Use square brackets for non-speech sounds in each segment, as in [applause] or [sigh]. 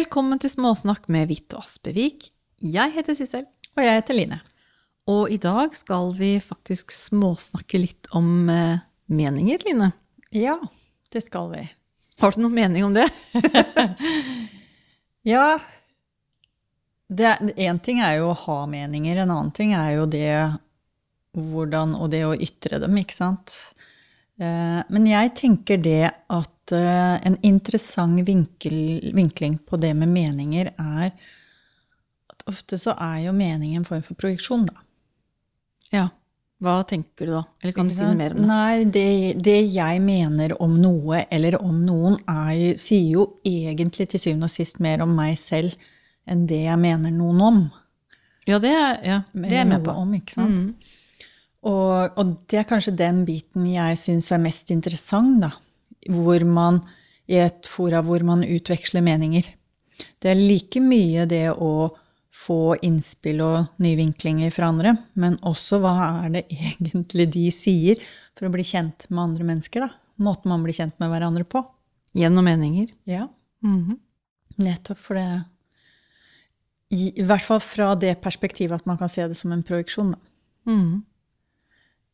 Velkommen til Småsnakk med Hvitt og Aspevik. Jeg heter Sissel, Og jeg heter Line. og i dag skal vi faktisk småsnakke litt om eh, meninger, Line. Ja, det skal vi. Har du noen mening om det? [laughs] Ja, én ting er jo å ha meninger, en annen ting er jo det hvordan Og det å ytre dem, ikke sant. Eh, Men jeg tenker det at eh, en interessant vinkel, vinkling på det med meninger er at ofte så er jo mening en form for projeksjon, da. Ja. Hva tenker du da? Eller kan du si noe mer om det? Nei, det, det jeg mener om noe eller om noen, er, sier jo egentlig til syvende og sist mer om meg selv enn det jeg mener noen om. Ja, det ja, det er jeg med på. Om, ikke sant? Mm. Og, og det er kanskje den biten jeg syns er mest interessant, da. Hvor man, i et fora hvor man utveksler meninger. Det er like mye det å få innspill og nyvinklinger fra andre, men også hva er det [laughs] egentlig de sier for å bli kjent med andre mennesker, da. Måten man blir kjent med hverandre på. Gjennom meninger. Ja, Mhm. nettopp for det I, I hvert fall fra det perspektivet at man kan se det som en projeksjon, da. Mhm.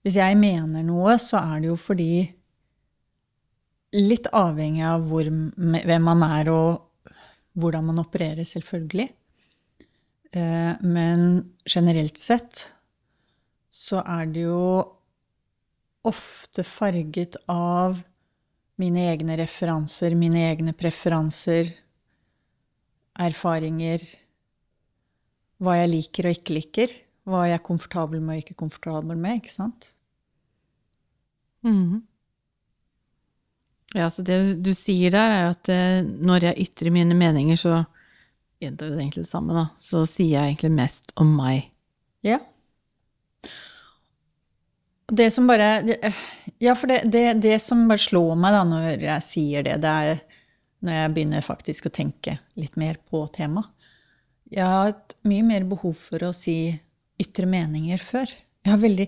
Hvis jeg mener noe, så er det jo fordi Litt avhengig av hvor, hvem man er og hvordan man opererer, selvfølgelig. Eh, Men generelt sett så er det jo ofte farget av mine egne referanser, mine egne preferanser, erfaringer, hva jeg liker og ikke liker, hva jeg er komfortabel med og ikke komfortabel med, ikke sant? Mhm. Ja, så det du sier der, er jo at eh, når jeg ytrer mine meninger, så gjentar det egentlig det samme, da. Så sier jeg egentlig mest om meg. Ja. Det som bare Ja, for det, det, det som bare slår meg da når jeg sier det, det er når jeg begynner faktisk å tenke litt mer på temaet. Jeg har hatt mye mer behov for å si ytre meninger før. Jeg har veldig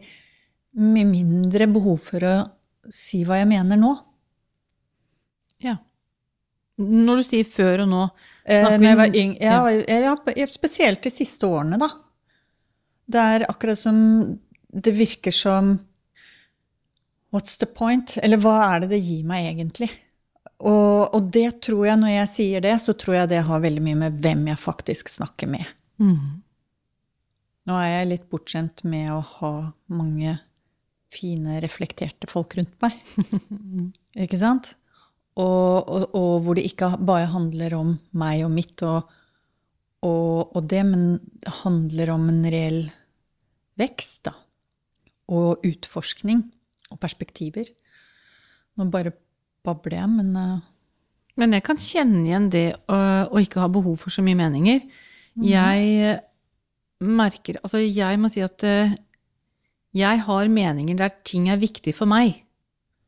mye mindre behov for å si hva jeg mener nå. Ja. Når du sier før og nå, Eh, snakker eh, jeg var ja, ja, spesielt de siste årene, da. Det er akkurat som Det virker som What's the point? Eller hva er det det gir meg egentlig? Og, og det tror jeg, når jeg sier det, så tror jeg det har veldig mye med hvem jeg faktisk snakker med. Mm. Nå er jeg litt bortskjemt med å ha mange fine, reflekterte folk rundt meg. [laughs] Ikke sant? Og, og, og hvor det ikke bare handler om meg og mitt og, og, og det, men det handler om en reell vekst, da. Og utforskning og perspektiver. Nå bare babler jeg, men uh... Men jeg kan kjenne igjen det å, å ikke ha behov for så mye meninger. Jeg merker Altså, jeg må si at eh, jeg har meninger der ting er viktig for meg.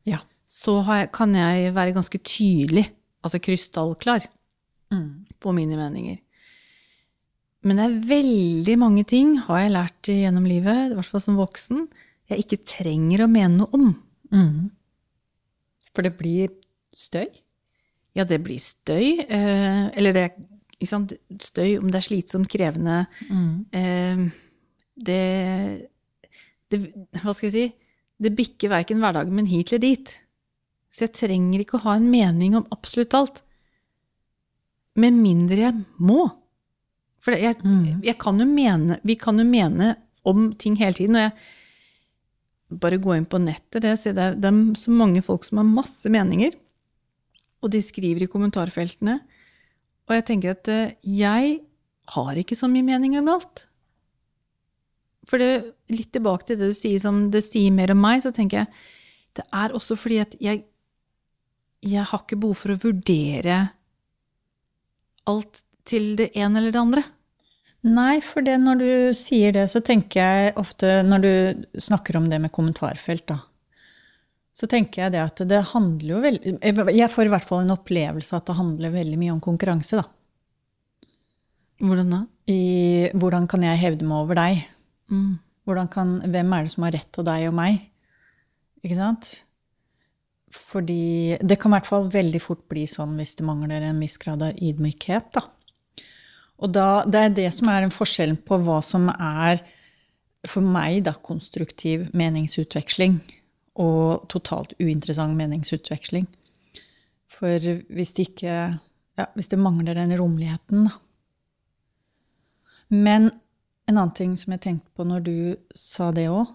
ja. Så har jeg, kan jeg være ganske tydelig, altså krystallklar, Mm. på mine meninger. Men det er veldig mange ting, har jeg lært gjennom livet, i hvert fall som voksen, jeg ikke trenger å mene noe om. Mm. For det blir støy? Ja, det blir støy, eh, eller det sant, støy, om det er slitsomt, krevende eh, det, det Hva skal jeg si? Det bikker verken hverdagen, men hit eller dit. Så jeg trenger ikke å ha en mening om absolutt alt. Med mindre jeg må. For jeg, Mm. jeg kan jo mene Vi kan jo mene om ting hele tiden. Og jeg bare går inn på nettet, det, det, er, det er så mange folk som har masse meninger. Og de skriver i kommentarfeltene. Og jeg tenker at eh, jeg har ikke så mye mening om alt. For det, litt tilbake til det du sier som det sier mer om meg, så tenker jeg det er også fordi at jeg, jeg har ikke behov for å vurdere alt til det ene eller det andre. Nei, for det når du sier det, så tenker jeg ofte når du snakker om det med kommentarfelt, da. Så tenker jeg det at det handler jo veldig Jeg får i hvert fall en opplevelse at det handler veldig mye om konkurranse, da. Hvordan da? I hvordan kan jeg hevde meg over deg? Mm. Kan, hvem er det som har rett til deg og meg? Ikke sant? Fordi det kan i hvert fall veldig fort bli sånn hvis det mangler en viss grad av ydmykhet. Da. Og da, det er det som er en forskjellen på hva som er for meg da, konstruktiv meningsutveksling og totalt uinteressant meningsutveksling. For hvis det ikke ja, Hvis det mangler den romligheten, da. Men en annen ting som jeg tenkte på når du sa det òg,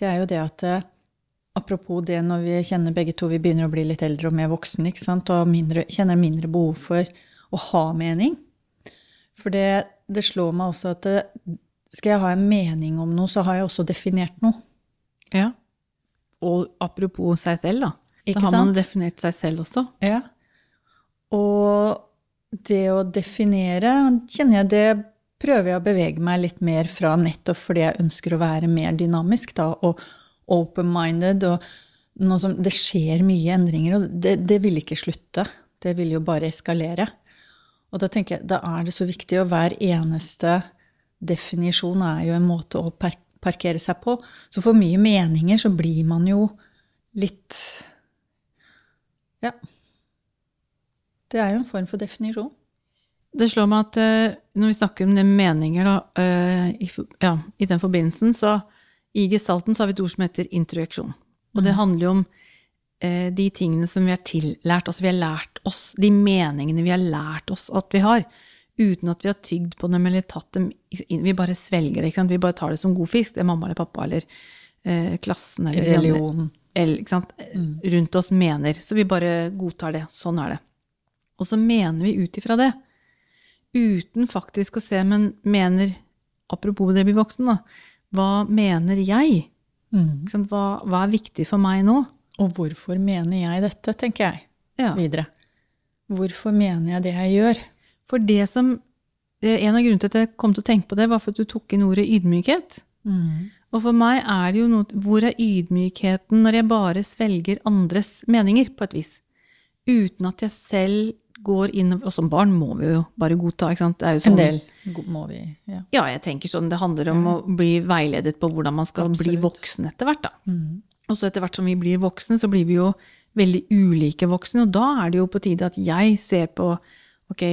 det er jo det at eh, Apropos det når vi kjenner begge to vi begynner å bli litt eldre og mer voksne ikke sant? og mindre, kjenner mindre behov for å ha mening. For det, det slår meg også at det, skal jeg ha en mening om noe, så har jeg også definert noe. Ja. Og apropos seg selv, da. Ikke da har man definert seg selv også. Ja. Og det å definere kjenner jeg det prøver jeg å bevege meg litt mer fra nettopp fordi jeg ønsker å være mer dynamisk da, og open-minded. og som Det skjer mye endringer, og det, det vil ikke slutte. Det vil jo bare eskalere. Og da tenker jeg, da er det så viktig, og hver eneste definisjon er jo en måte å parkere seg på. Så for mye meninger så blir man jo litt Ja. Det er jo en form for definisjon. Det slår meg at uh, når vi snakker om det meninger, da, uh, i, ja, i den forbindelsen, så i gestalten så har vi et ord som heter introjeksjon. Og det handler jo om uh, de tingene som vi har tillært, altså vi har lært oss, de meningene vi har lært oss at vi har, uten at vi har tygd på dem eller tatt dem inn. Vi bare svelger det? Vi bare tar det som god fisk. Det er mamma eller pappa eller klassen eller Religion. eller, sant, rundt oss mener. Så vi bare godtar det. Sånn er det. Og så mener vi ut ifra det. Uten faktisk å se, men mener Apropos det å bli voksen, da. Hva mener jeg? Mm. Hva, hva er viktig for meg nå? Og hvorfor mener jeg dette, tenker jeg Ja. videre. Hvorfor mener jeg det jeg gjør? For det som eh, En av grunnene til at jeg kom til å tenke på det, var for at du tok inn ordet ydmykhet. Og for meg er det jo noe Hvor er ydmykheten når jeg bare svelger andres meninger, på et vis? Uten at jeg selv går inn Og som barn må vi jo bare godta, ikke sant? Jo En sånn, del må vi ja. Ja, jeg tenker sånn, det handler om å bli veiledet på hvordan man skal bli voksen etter hvert, da. Og så etter hvert som vi blir voksne, så blir vi jo veldig ulike voksne, og da er det jo på tide at jeg ser på ok,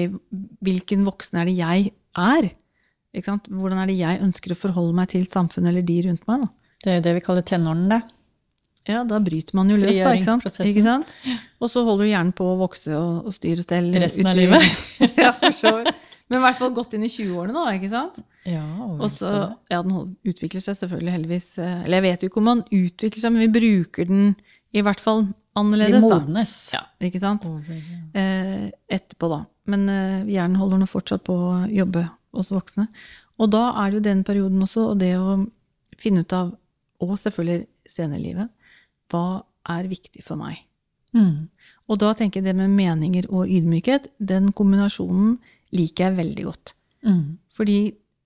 hvilken voksen er det jeg er? Ikke sant? Hvordan er det jeg ønsker å forholde meg til samfunnet eller de rundt meg? da? Det er jo det vi kaller tenårene, det. Ja, da bryter man jo løs, da. ikke sant? Ikke sant? Og så holder du hjernen på å vokse og, og styre og stell. Resten av livet. [laughs] ja, for så vidt. Men i hvert fall godt inn i 20-årene nå, ikke sant? Ja, Og så, ja, den utvikler seg selvfølgelig heldigvis. eh, Eller jeg vet jo ikke om man utvikler seg, men vi bruker den i hvert fall annerledes, da. modnes. Ja, ikke sant? Over, ja. Eh, etterpå, da. Men eh, hjernen holder nå fortsatt på å jobbe hos voksne. Og da er det jo den perioden også, og det å finne ut av, og selvfølgelig senere i livet, hva er viktig for meg? Mm. Og da tenker jeg det med meninger og ydmykhet, den kombinasjonen liker jeg veldig godt. Mm. Fordi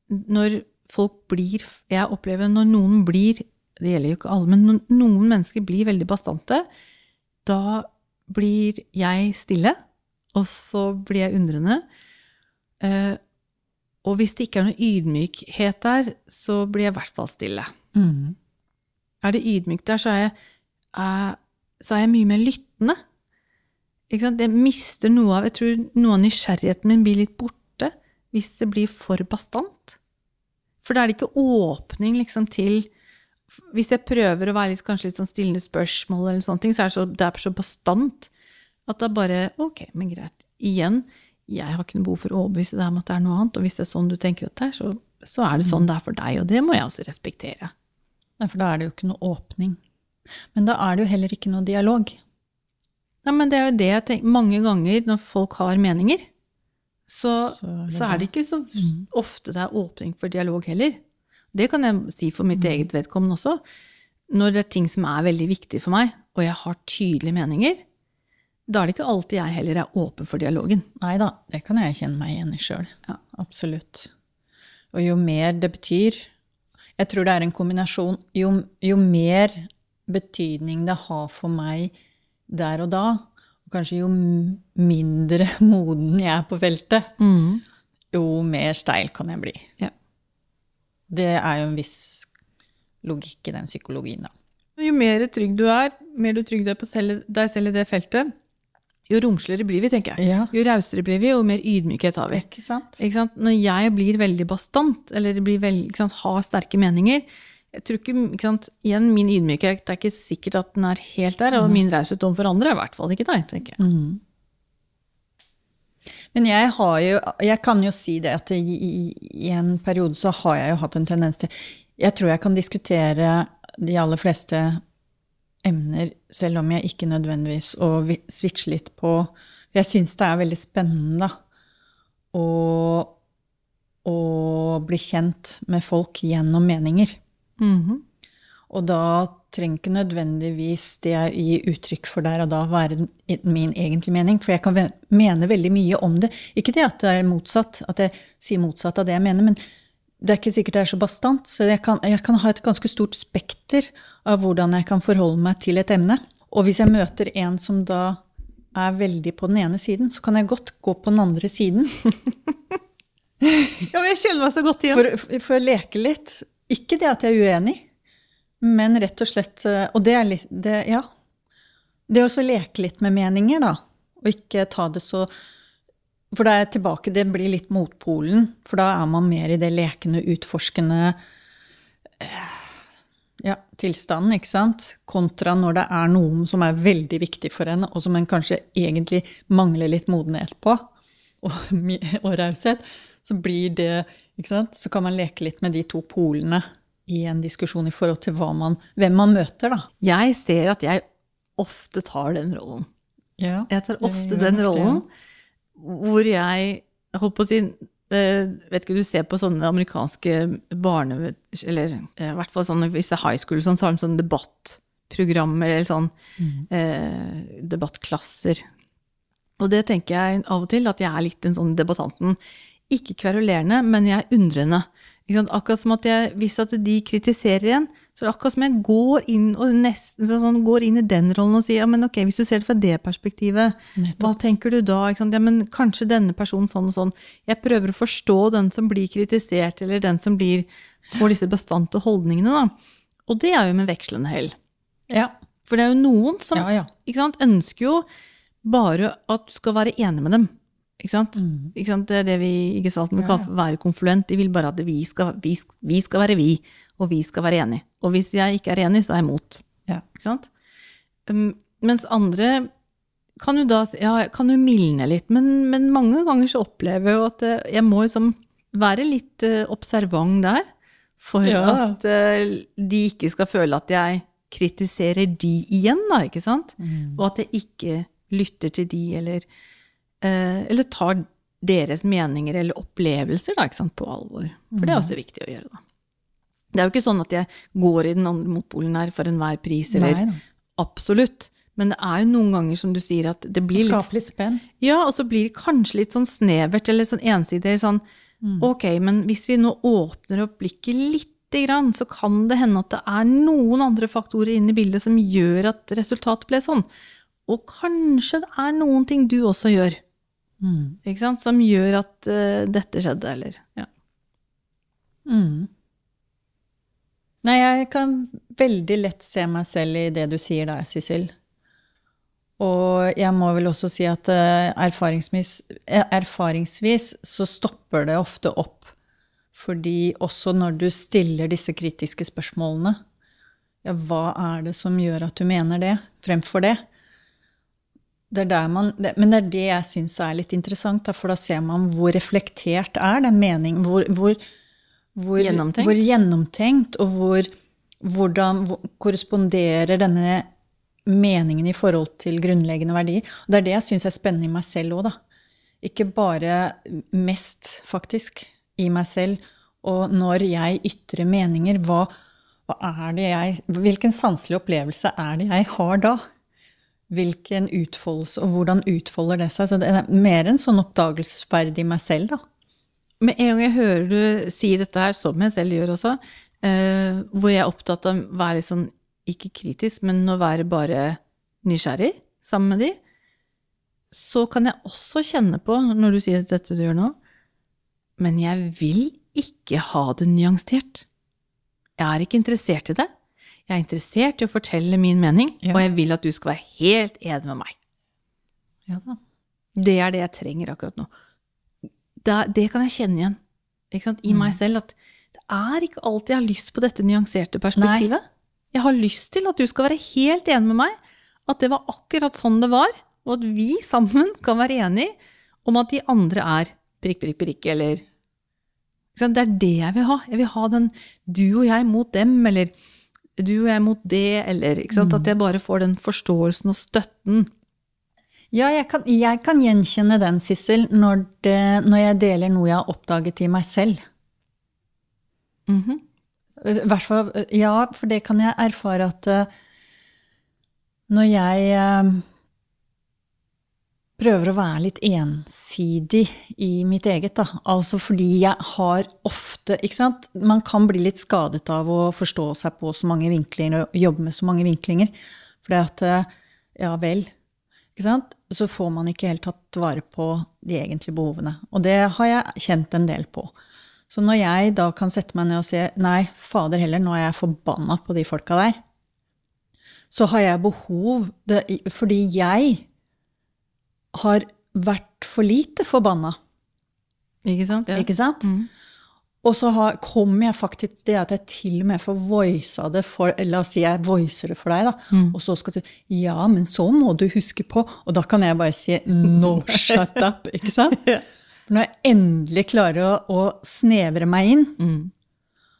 når folk blir Jeg opplever når noen blir Det gjelder jo ikke alle, men når noen mennesker blir veldig bastante, da blir jeg stille, og så blir jeg undrende. Eh, og hvis det ikke er noe ydmykhet der, så blir jeg i hvert fall stille. Mm. Er det ydmykt der, så er jeg, så er jeg mye mer lyttende. Ikke sant? Jeg mister noe av Jeg tror noe av nysgjerrigheten min blir litt borte hvis det blir for bastant. For da er det ikke åpning liksom til Hvis jeg prøver å være litt, kanskje litt sånn stillende spørsmål, eller sånne ting, så er det så, det er så bastant at da bare Ok, men greit. Igjen, jeg har ikke noe behov for å overbevise deg om at det er noe annet. Og hvis det er sånn du tenker at det er, så, så er det sånn det er for deg. Og det må jeg også respektere. Nei, for da er det jo ikke noe åpning. Men da er det jo heller ikke noe dialog. Nei, men det er jo det jeg tenker mange ganger når folk har meninger. Så, Så er det så er det ikke så ofte det er åpning for dialog heller. Det kan jeg si for mitt eget vedkommende også. Når det er ting som er veldig viktig for meg, og jeg har tydelige meninger, da er det ikke alltid jeg heller er åpen for dialogen. Nei da, det kan jeg kjenne meg igjen i sjøl. Ja. Absolutt. Og jo mer det betyr Jeg tror det er en kombinasjon. Jo, jo mer betydning det har for meg der og da, og kanskje jo mindre [laughs] moden jeg er på feltet, jo mer steil kan jeg bli. Ja. Det er jo en viss logikk i den psykologien, da. Jo mer trygg du er, mer du trygg du er på deg selv i det feltet, jo romsligere blir vi, tenker jeg. Ja. Jo rausere blir vi, jo mer ydmykhet har vi. Ikke sant? Ikke sant? Når jeg blir veldig bastant, eller blir veld, sant, har sterke meninger jeg tror ikke, ikke sant, Igjen, min ydmykhet det er ikke sikkert at den er helt der, og min raushet overfor andre er i hvert fall ikke der. tenker jeg. Mm. Men jeg har jo Jeg kan jo si det at i, i, en periode så har jeg jo hatt en tendens til Jeg tror jeg kan diskutere de aller fleste emner, selv om jeg ikke nødvendigvis Og switche litt på For jeg syns det er veldig spennende å, å bli kjent med folk gjennom meninger. Mhm. Og da trenger ikke nødvendigvis det jeg gir uttrykk for der og da, være min egentlige mening. For jeg kan mene veldig mye om det. Ikke det at det er motsatt, at jeg sier motsatt av det jeg mener, men det er ikke sikkert det er så bastant. Så jeg kan, jeg kan ha et ganske stort spekter av hvordan jeg kan forholde meg til et emne. Og hvis jeg møter en som da er veldig på den ene siden, så kan jeg godt gå på den andre siden. [laughs] Ja, men jeg kjenner meg så godt igjen. For, for å leke litt. Ikke det at jeg er uenig, men rett og slett eh, Og det er litt det, Ja. Det å leke litt med meninger, da. Og ikke ta det så For da er jeg tilbake, det blir litt motpolen. For da er man mer i det lekende, utforskende eh, ja, tilstanden, ikke sant? Kontra når det er noen som er veldig viktig for en, og som en kanskje egentlig mangler litt modenhet på, og, [laughs] og raushet, så blir det ikke sant? Så kan man leke litt med de to polene i en diskusjon i forhold til man, hvem man møter, da. Jeg ser at jeg ofte tar den rollen. Ja, Jeg tar ofte jeg den rollen det, rollen hvor jeg holdt på å si eh, vet ikke, Du ser på sånne amerikanske barne... Eller eh, i hvert fall sånne, hvis det er high school, sånn, så har de sånne debattprogrammer eller sånn eh, debattklasser. Og det tenker jeg av og til, at jeg er litt den sånn debattanten. Ikke kverulerende, men jeg er undrende. Akkurat som at jeg, Hvis at de kritiserer en, så er det akkurat som jeg går inn, nesten sånn, går inn i den rollen og sier ja, men ok, hvis du ser det fra det perspektivet, Nettopp. hva tenker du da? Ja, men kanskje denne personen sånn og sånn. Jeg prøver å forstå den som blir kritisert, eller den som blir, får disse bestandte holdningene. da. Og det er jo med vekslende hell. Ja. For det er jo noen som Ja, sant, ønsker jo bare at du skal være enig med dem. Ikke sant? Mm. Ikke sant? Det er det vi i gestalten vi kan være konfluent. De vil bare at vi skal, vi, vi skal være vi, og vi skal være enige. Og hvis jeg ikke er enig, så er jeg mot. Ja. Ikke sant? Um, mens andre kan jo da ja, kan jo mildne litt, men, men mange ganger så opplever jeg jo at eh, jeg må liksom være litt eh, observant der, for Ja. at eh, de ikke skal føle at jeg kritiserer de igjen, da, ikke sant? Mm. Og at jeg ikke lytter til de, eller, eller tar deres meninger eller opplevelser da, sant, på alvor. For det er også viktig å gjøre, da. Det er jo ikke sånn at jeg går i den andre motpolen her for enhver pris, eller Nei absolutt. Men det er jo noen ganger, som du sier, at det blir litt litt spenn. Ja, og så blir det kanskje litt sånn snevert eller sånn ensidig. Sånn, ok, men hvis vi nå åpner opp blikket lite grann, så kan det hende at det er noen andre faktorer inne i bildet som gjør at resultatet ble sånn. Og kanskje det er noen ting du også gjør, Mm. ikke sant, som gjør at uh, dette skjedde, eller ja. Mm. Nei, jeg kan veldig lett se meg selv i det du sier da, Sissel. Og jeg må vel også si at eh, erfaringsvis, eh, erfaringsvis så stopper det ofte opp. Fordi også når du stiller disse kritiske spørsmålene, ja, hva er det som gjør at du mener det, fremfor det? Det man, det, men det er det jeg syns er litt interessant, da, for da ser man hvor reflektert er den mening, Hvor, hvor, hvor, Gjennomtenkt. hvor gjennomtenkt, og hvor, hvordan hvor, korresponderer denne meningen i forhold til grunnleggende verdier. Og det er det jeg syns er spennende i meg selv òg, da. Ikke bare mest, faktisk, i meg selv. Og når jeg ytrer meninger, hva, hva er det jeg Hvilken sanselig opplevelse er det jeg har da? Hvilken utfoldelse, og hvordan utfolder det seg? Så det er mer en sånn oppdagelsesferd i meg selv, da. Med en gang jeg hører du sier dette her, som jeg selv gjør også, eh, hvor jeg er opptatt av å være litt sånn, ikke kritisk, men å være bare nysgjerrig sammen med de, så kan jeg også kjenne på, når du sier dette du gjør nå, men jeg vil ikke ha det nyansert. Jeg er ikke interessert i det. Jeg er interessert i å fortelle min mening, Ja. og jeg vil at du skal være helt enig med meg. Ja da. Det er det jeg trenger akkurat nå. Det, det kan jeg kjenne igjen i Mm. meg selv. At det er ikke alltid jeg har lyst på dette nyanserte perspektivet. Jeg har lyst til at du skal være helt enig med meg, at det var akkurat sånn det var, og at vi sammen kan være enige om at de andre er prikk, prikk, prikk, eller? Det er det jeg vil ha. Jeg vil ha den du og jeg mot dem, eller du og jeg mot det, eller? Mm. At jeg bare får den forståelsen og støtten. Ja, jeg kan, jeg kan gjenkjenne den, Sissel, når, det, når jeg deler noe jeg har oppdaget i meg selv. Mm -hmm. hvert fall, ja, for det kan jeg erfare at eh, når jeg eh, prøver å være litt ensidig i mitt eget, da, altså fordi jeg har ofte ikke sant? Man kan bli litt skadet av å forstå seg på så mange vinklinger og jobbe med så mange vinklinger. Fordi at eh, ja vel, ikke sant? så får man ikke helt tatt vare på de egentlige behovene. Og det har jeg kjent en del på. Så når jeg da kan sette meg ned og si nei, fader heller, nå er jeg forbanna på de folka der, så har jeg behov det, Fordi jeg har vært for lite forbanna, Ikke sant? Ja. ikke sant? Mm. Og så har, kommer jeg faktisk til det at jeg til og med får voisa det for La oss si jeg voicer det for deg, da. Mm. Og så skal du ja, men så må du huske på Og da kan jeg bare si no, shut up. Ikke sant? [laughs] Når jeg endelig klarer å, å snevre meg inn, Mm.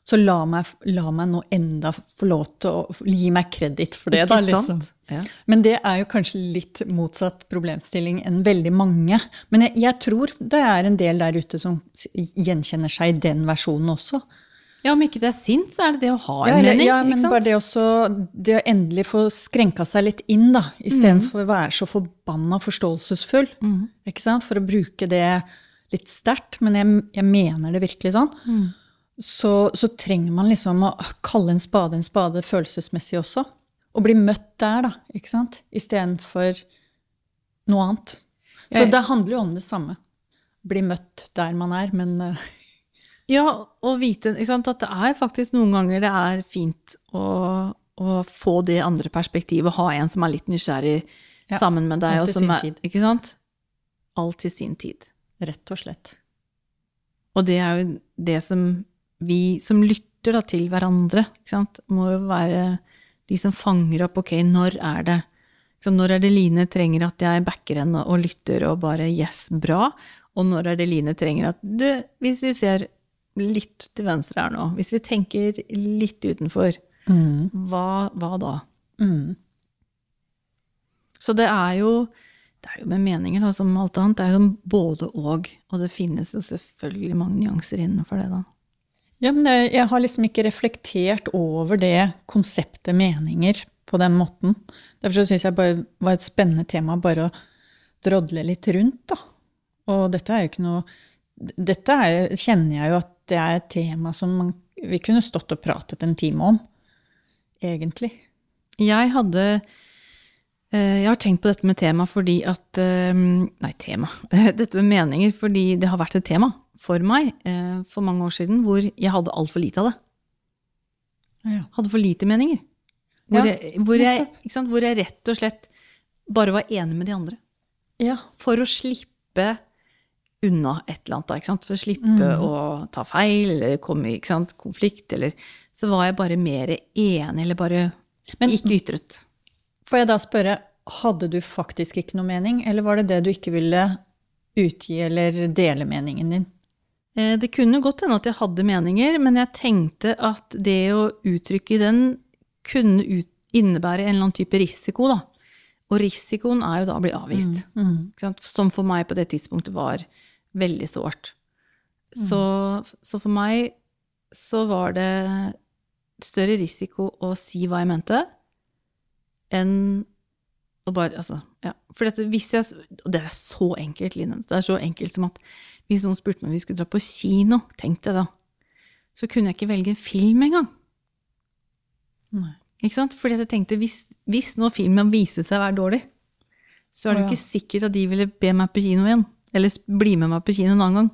Så la meg, la meg nå enda få lov til å gi meg kreditt for det. da, Ikke liksom. sant? Ja. Men det er jo kanskje litt motsatt problemstilling enn veldig mange. Men jeg, jeg tror det er en del der ute som gjenkjenner seg i den versjonen også. ja, om ikke det er sint, så er det det å ha en Ja, eller- mening. ja, men bare det også Det å endelig få skrenka seg litt inn, da, istedenfor å være så forbanna forståelsesfull. Mm. Ikke sant? For å bruke det litt sterkt, men jeg, jeg mener det virkelig sånn. Mm. Så, så trenger man liksom å kalle en spade en spade følelsesmessig også. Og bli møtt der, da, ikke sant? Istedenfor noe annet. Så det handler jo om det samme. Bli møtt der man er, men uh... [laughs] Ja, og vite sant, at det er faktisk noen ganger det er fint å, å få det andre perspektivet, ha en som er litt nysgjerrig Ja, sammen med deg. alt til sin er, tid. ikke sant? Alt til sin tid. rett og slett. Og det er jo det som vi som lytter da, til hverandre, må jo være de som fanger opp ok, når er det Når er det Line trenger at jeg backer henne og lytter og bare yes, bra? Og når er det Line trenger at du, hvis vi ser litt til venstre her nå, hvis vi tenker litt utenfor, Mm. hva, hva da? Mm. Så det er jo det er jo med meninger, da, som alt annet. Det er jo som både og. Og det finnes jo selvfølgelig mange nyanser innenfor det, da. Ja, men jeg har liksom ikke reflektert over det konseptet meninger på den måten. Derfor syns jeg bare var et spennende tema bare å drodle litt rundt, da. Og dette er jo ikke noe Dette er, kjenner jeg jo at det er et tema som man, vi kunne stått og pratet en time om, egentlig. Jeg hadde eh, Jeg har tenkt på dette med tema fordi at eh, Nei, tema. [laughs] Dette med meninger fordi det har vært et tema for meg eh, for mange år siden hvor jeg hadde altfor lite av det. Ja. Hadde for lite meninger. Hvor, Ja, jeg, hvor, jeg, sant? hvor jeg rett og slett bare var enig med de andre. ja. For å slippe unna et eller annet, da, ikke sant? For å slippe Mm. å ta feil eller komme i konflikt, eller Så var jeg bare mer enig, eller bare Men- ikke ytret. Får jeg da spørre, hadde du faktisk ikke noe mening, eller var det det du ikke ville utgi eller dele meningen din? Eh, Det kunne godt hende at jeg hadde meninger, men jeg tenkte at det å uttrykke den kunne ut innebære en eller annen type risiko, da. Og risikoen er jo da å bli avvist. Mm. Sant? Som for meg på det tidspunktet var veldig sårt. Så, så for meg så var det større risiko å si hva jeg mente, enn å bare Altså, ja. For dette, hvis jeg Og det er så enkelt, Line. Det er så enkelt som at hvis noen spurte meg om vi skulle dra på kino, tenk det da, så kunne jeg ikke velge en film engang. Nei. Ikke sant? Fordi jeg tenkte, hvis, hvis nå filmen viser seg å være dårlig, så er det jo ja. ikke sikkert at de ville be meg på kino igjen. Eller bli med meg på kino en annen gang.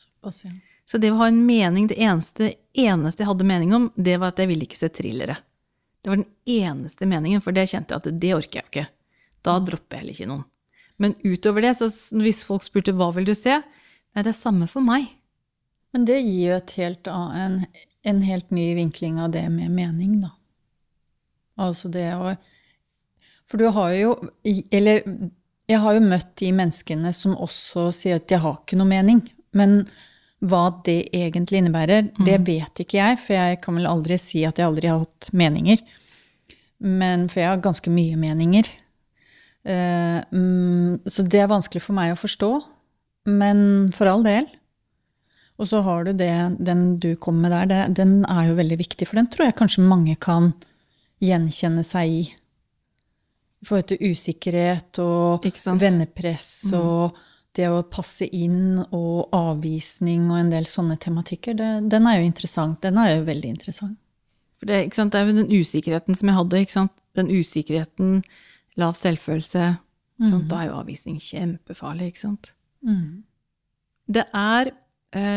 Såpass, ja. Så det å ha en mening, det eneste, eneste jeg hadde mening om, det var at jeg ville ikke se thrillere. Det var den eneste meningen, for det kjente jeg at det orker jeg jo ikke. Da dropper jeg heller ikke noen. Men utover det, så hvis folk spurte hva vil du se, nei, det er samme for meg. Men det gir jo et helt, en, en helt ny vinkling av det med mening, da. Altså det å For du har jo Eller jeg har jo møtt de menneskene som også sier at de har ikke noe mening. Men hva det egentlig innebærer, det vet ikke jeg, for jeg kan vel aldri si at jeg aldri har hatt meninger. Men, for jeg har ganske mye meninger. Eh, mm, så det er vanskelig for meg å forstå. Men for all del. Og så har du det, den du kom med der, det, den er jo veldig viktig, for den tror jeg kanskje mange kan gjenkjenne seg i. I forhold til usikkerhet og vennepress og det å passe inn og avvisning og en del sånne tematikker. Det, den er jo interessant. Den er jo veldig interessant. For det, det er jo den usikkerheten som jeg hadde. Den usikkerheten, lav selvfølelse. mm. Da er jo avvisning kjempefarlig. Ikke sant? Det er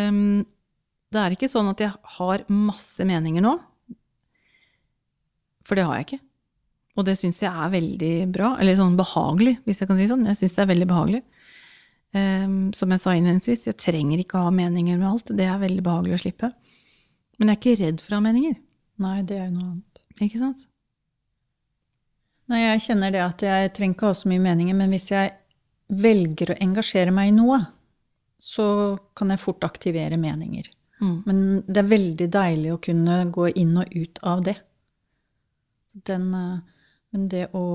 um, Det er ikke sånn at jeg har masse meninger nå. For det har jeg ikke. Og det syns jeg er veldig bra. Eller sånn behagelig, hvis jeg kan si det sånn. Jeg syns det er veldig behagelig. Um, som jeg sa innledningsvis, jeg trenger ikke å ha meninger med alt. Det er veldig behagelig å slippe. Men jeg er ikke redd for å ha meninger. Nei, det er jo noe annet. Ikke sant? Nei, jeg kjenner det at jeg trenger ikke ha så mye meninger, men hvis jeg velger å engasjere meg i noe, så kan jeg fort aktivere meninger. Mm. Men det er veldig deilig å kunne gå inn og ut av det. Den, eh, men det å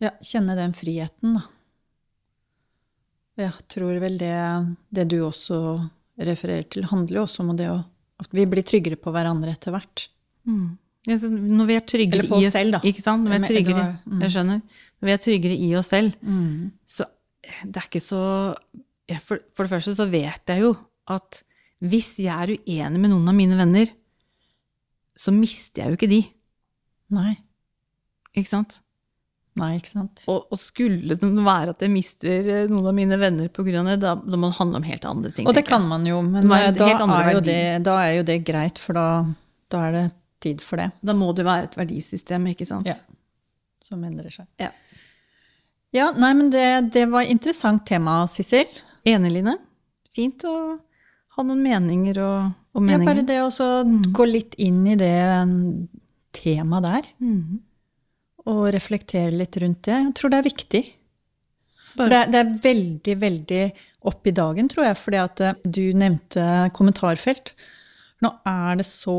ja, kjenne den friheten, da. Jeg tror vel det, det du også refererer til, handler jo også om det å, at vi blir tryggere på hverandre etter hvert. Mm. Når vi er tryggere i oss selv, da. Ikke sant? Når vi er tryggere, mm. Jeg skjønner. Når vi er tryggere i oss selv, så det er ikke så for, for det første så vet jeg jo at hvis jeg er uenig med noen av mine venner, så mister jeg jo ikke de. Nei. Ikke sant? Nei, ikke sant? Og, og skulle det være at jeg mister eh, noen av mine venner pga. det, da, da må det handle om helt andre ting. Og det kan man jo, men eh, da er, jo det, da er jo det greit, for da, da er det tid for det Da må det være et verdisystem, ikke sant? Ja. som endrer seg. Ja. Ja, nei, men det, det var interessant tema, Sissel. Enig, Line? Fint å ha noen meninger og, og Ja, bare det å så gå litt inn i det temaet der, Mm. og reflektere litt rundt det. Jeg tror det er viktig. Det, er- det er veldig, veldig opp i dagen, tror jeg, fordi at eh, du nevnte kommentarfelt. Nå er det så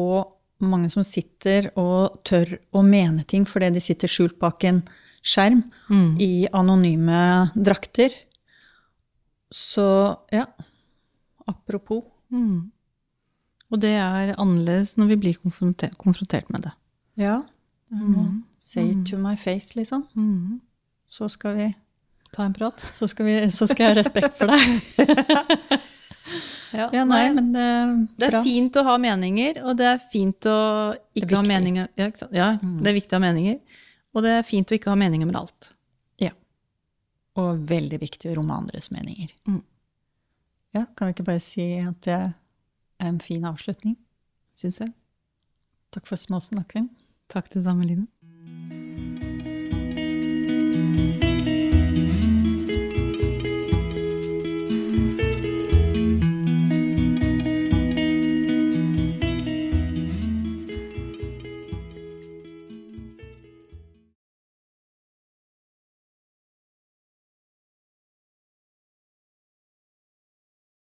mange som sitter og tør å mene ting fordi de sitter skjult bak en skjerm Mm. i anonyme drakter. Så ja, apropos. Mm. Og det er annerledes når vi blir konfronter konfrontert med det. Ja, Mm. say it to my face, liksom. Mm. Så skal vi Ta en prat. Så skal, vi, så skal jeg ha respekt for deg. [laughs] Ja, ja nei, nei, men eh, det er bra. Det er fint å ha meninger, og det er fint å ikke, ha meninger ja, ikke ja, mm. det er viktig å ha meninger. Og det er fint å ikke ha meninger med alt. Ja. Og veldig viktig å romme andres meninger. Mm. Ja, kan vi ikke bare si at det er en fin avslutning? Syns jeg. Takk for småsnakking. Takk det samme, Line.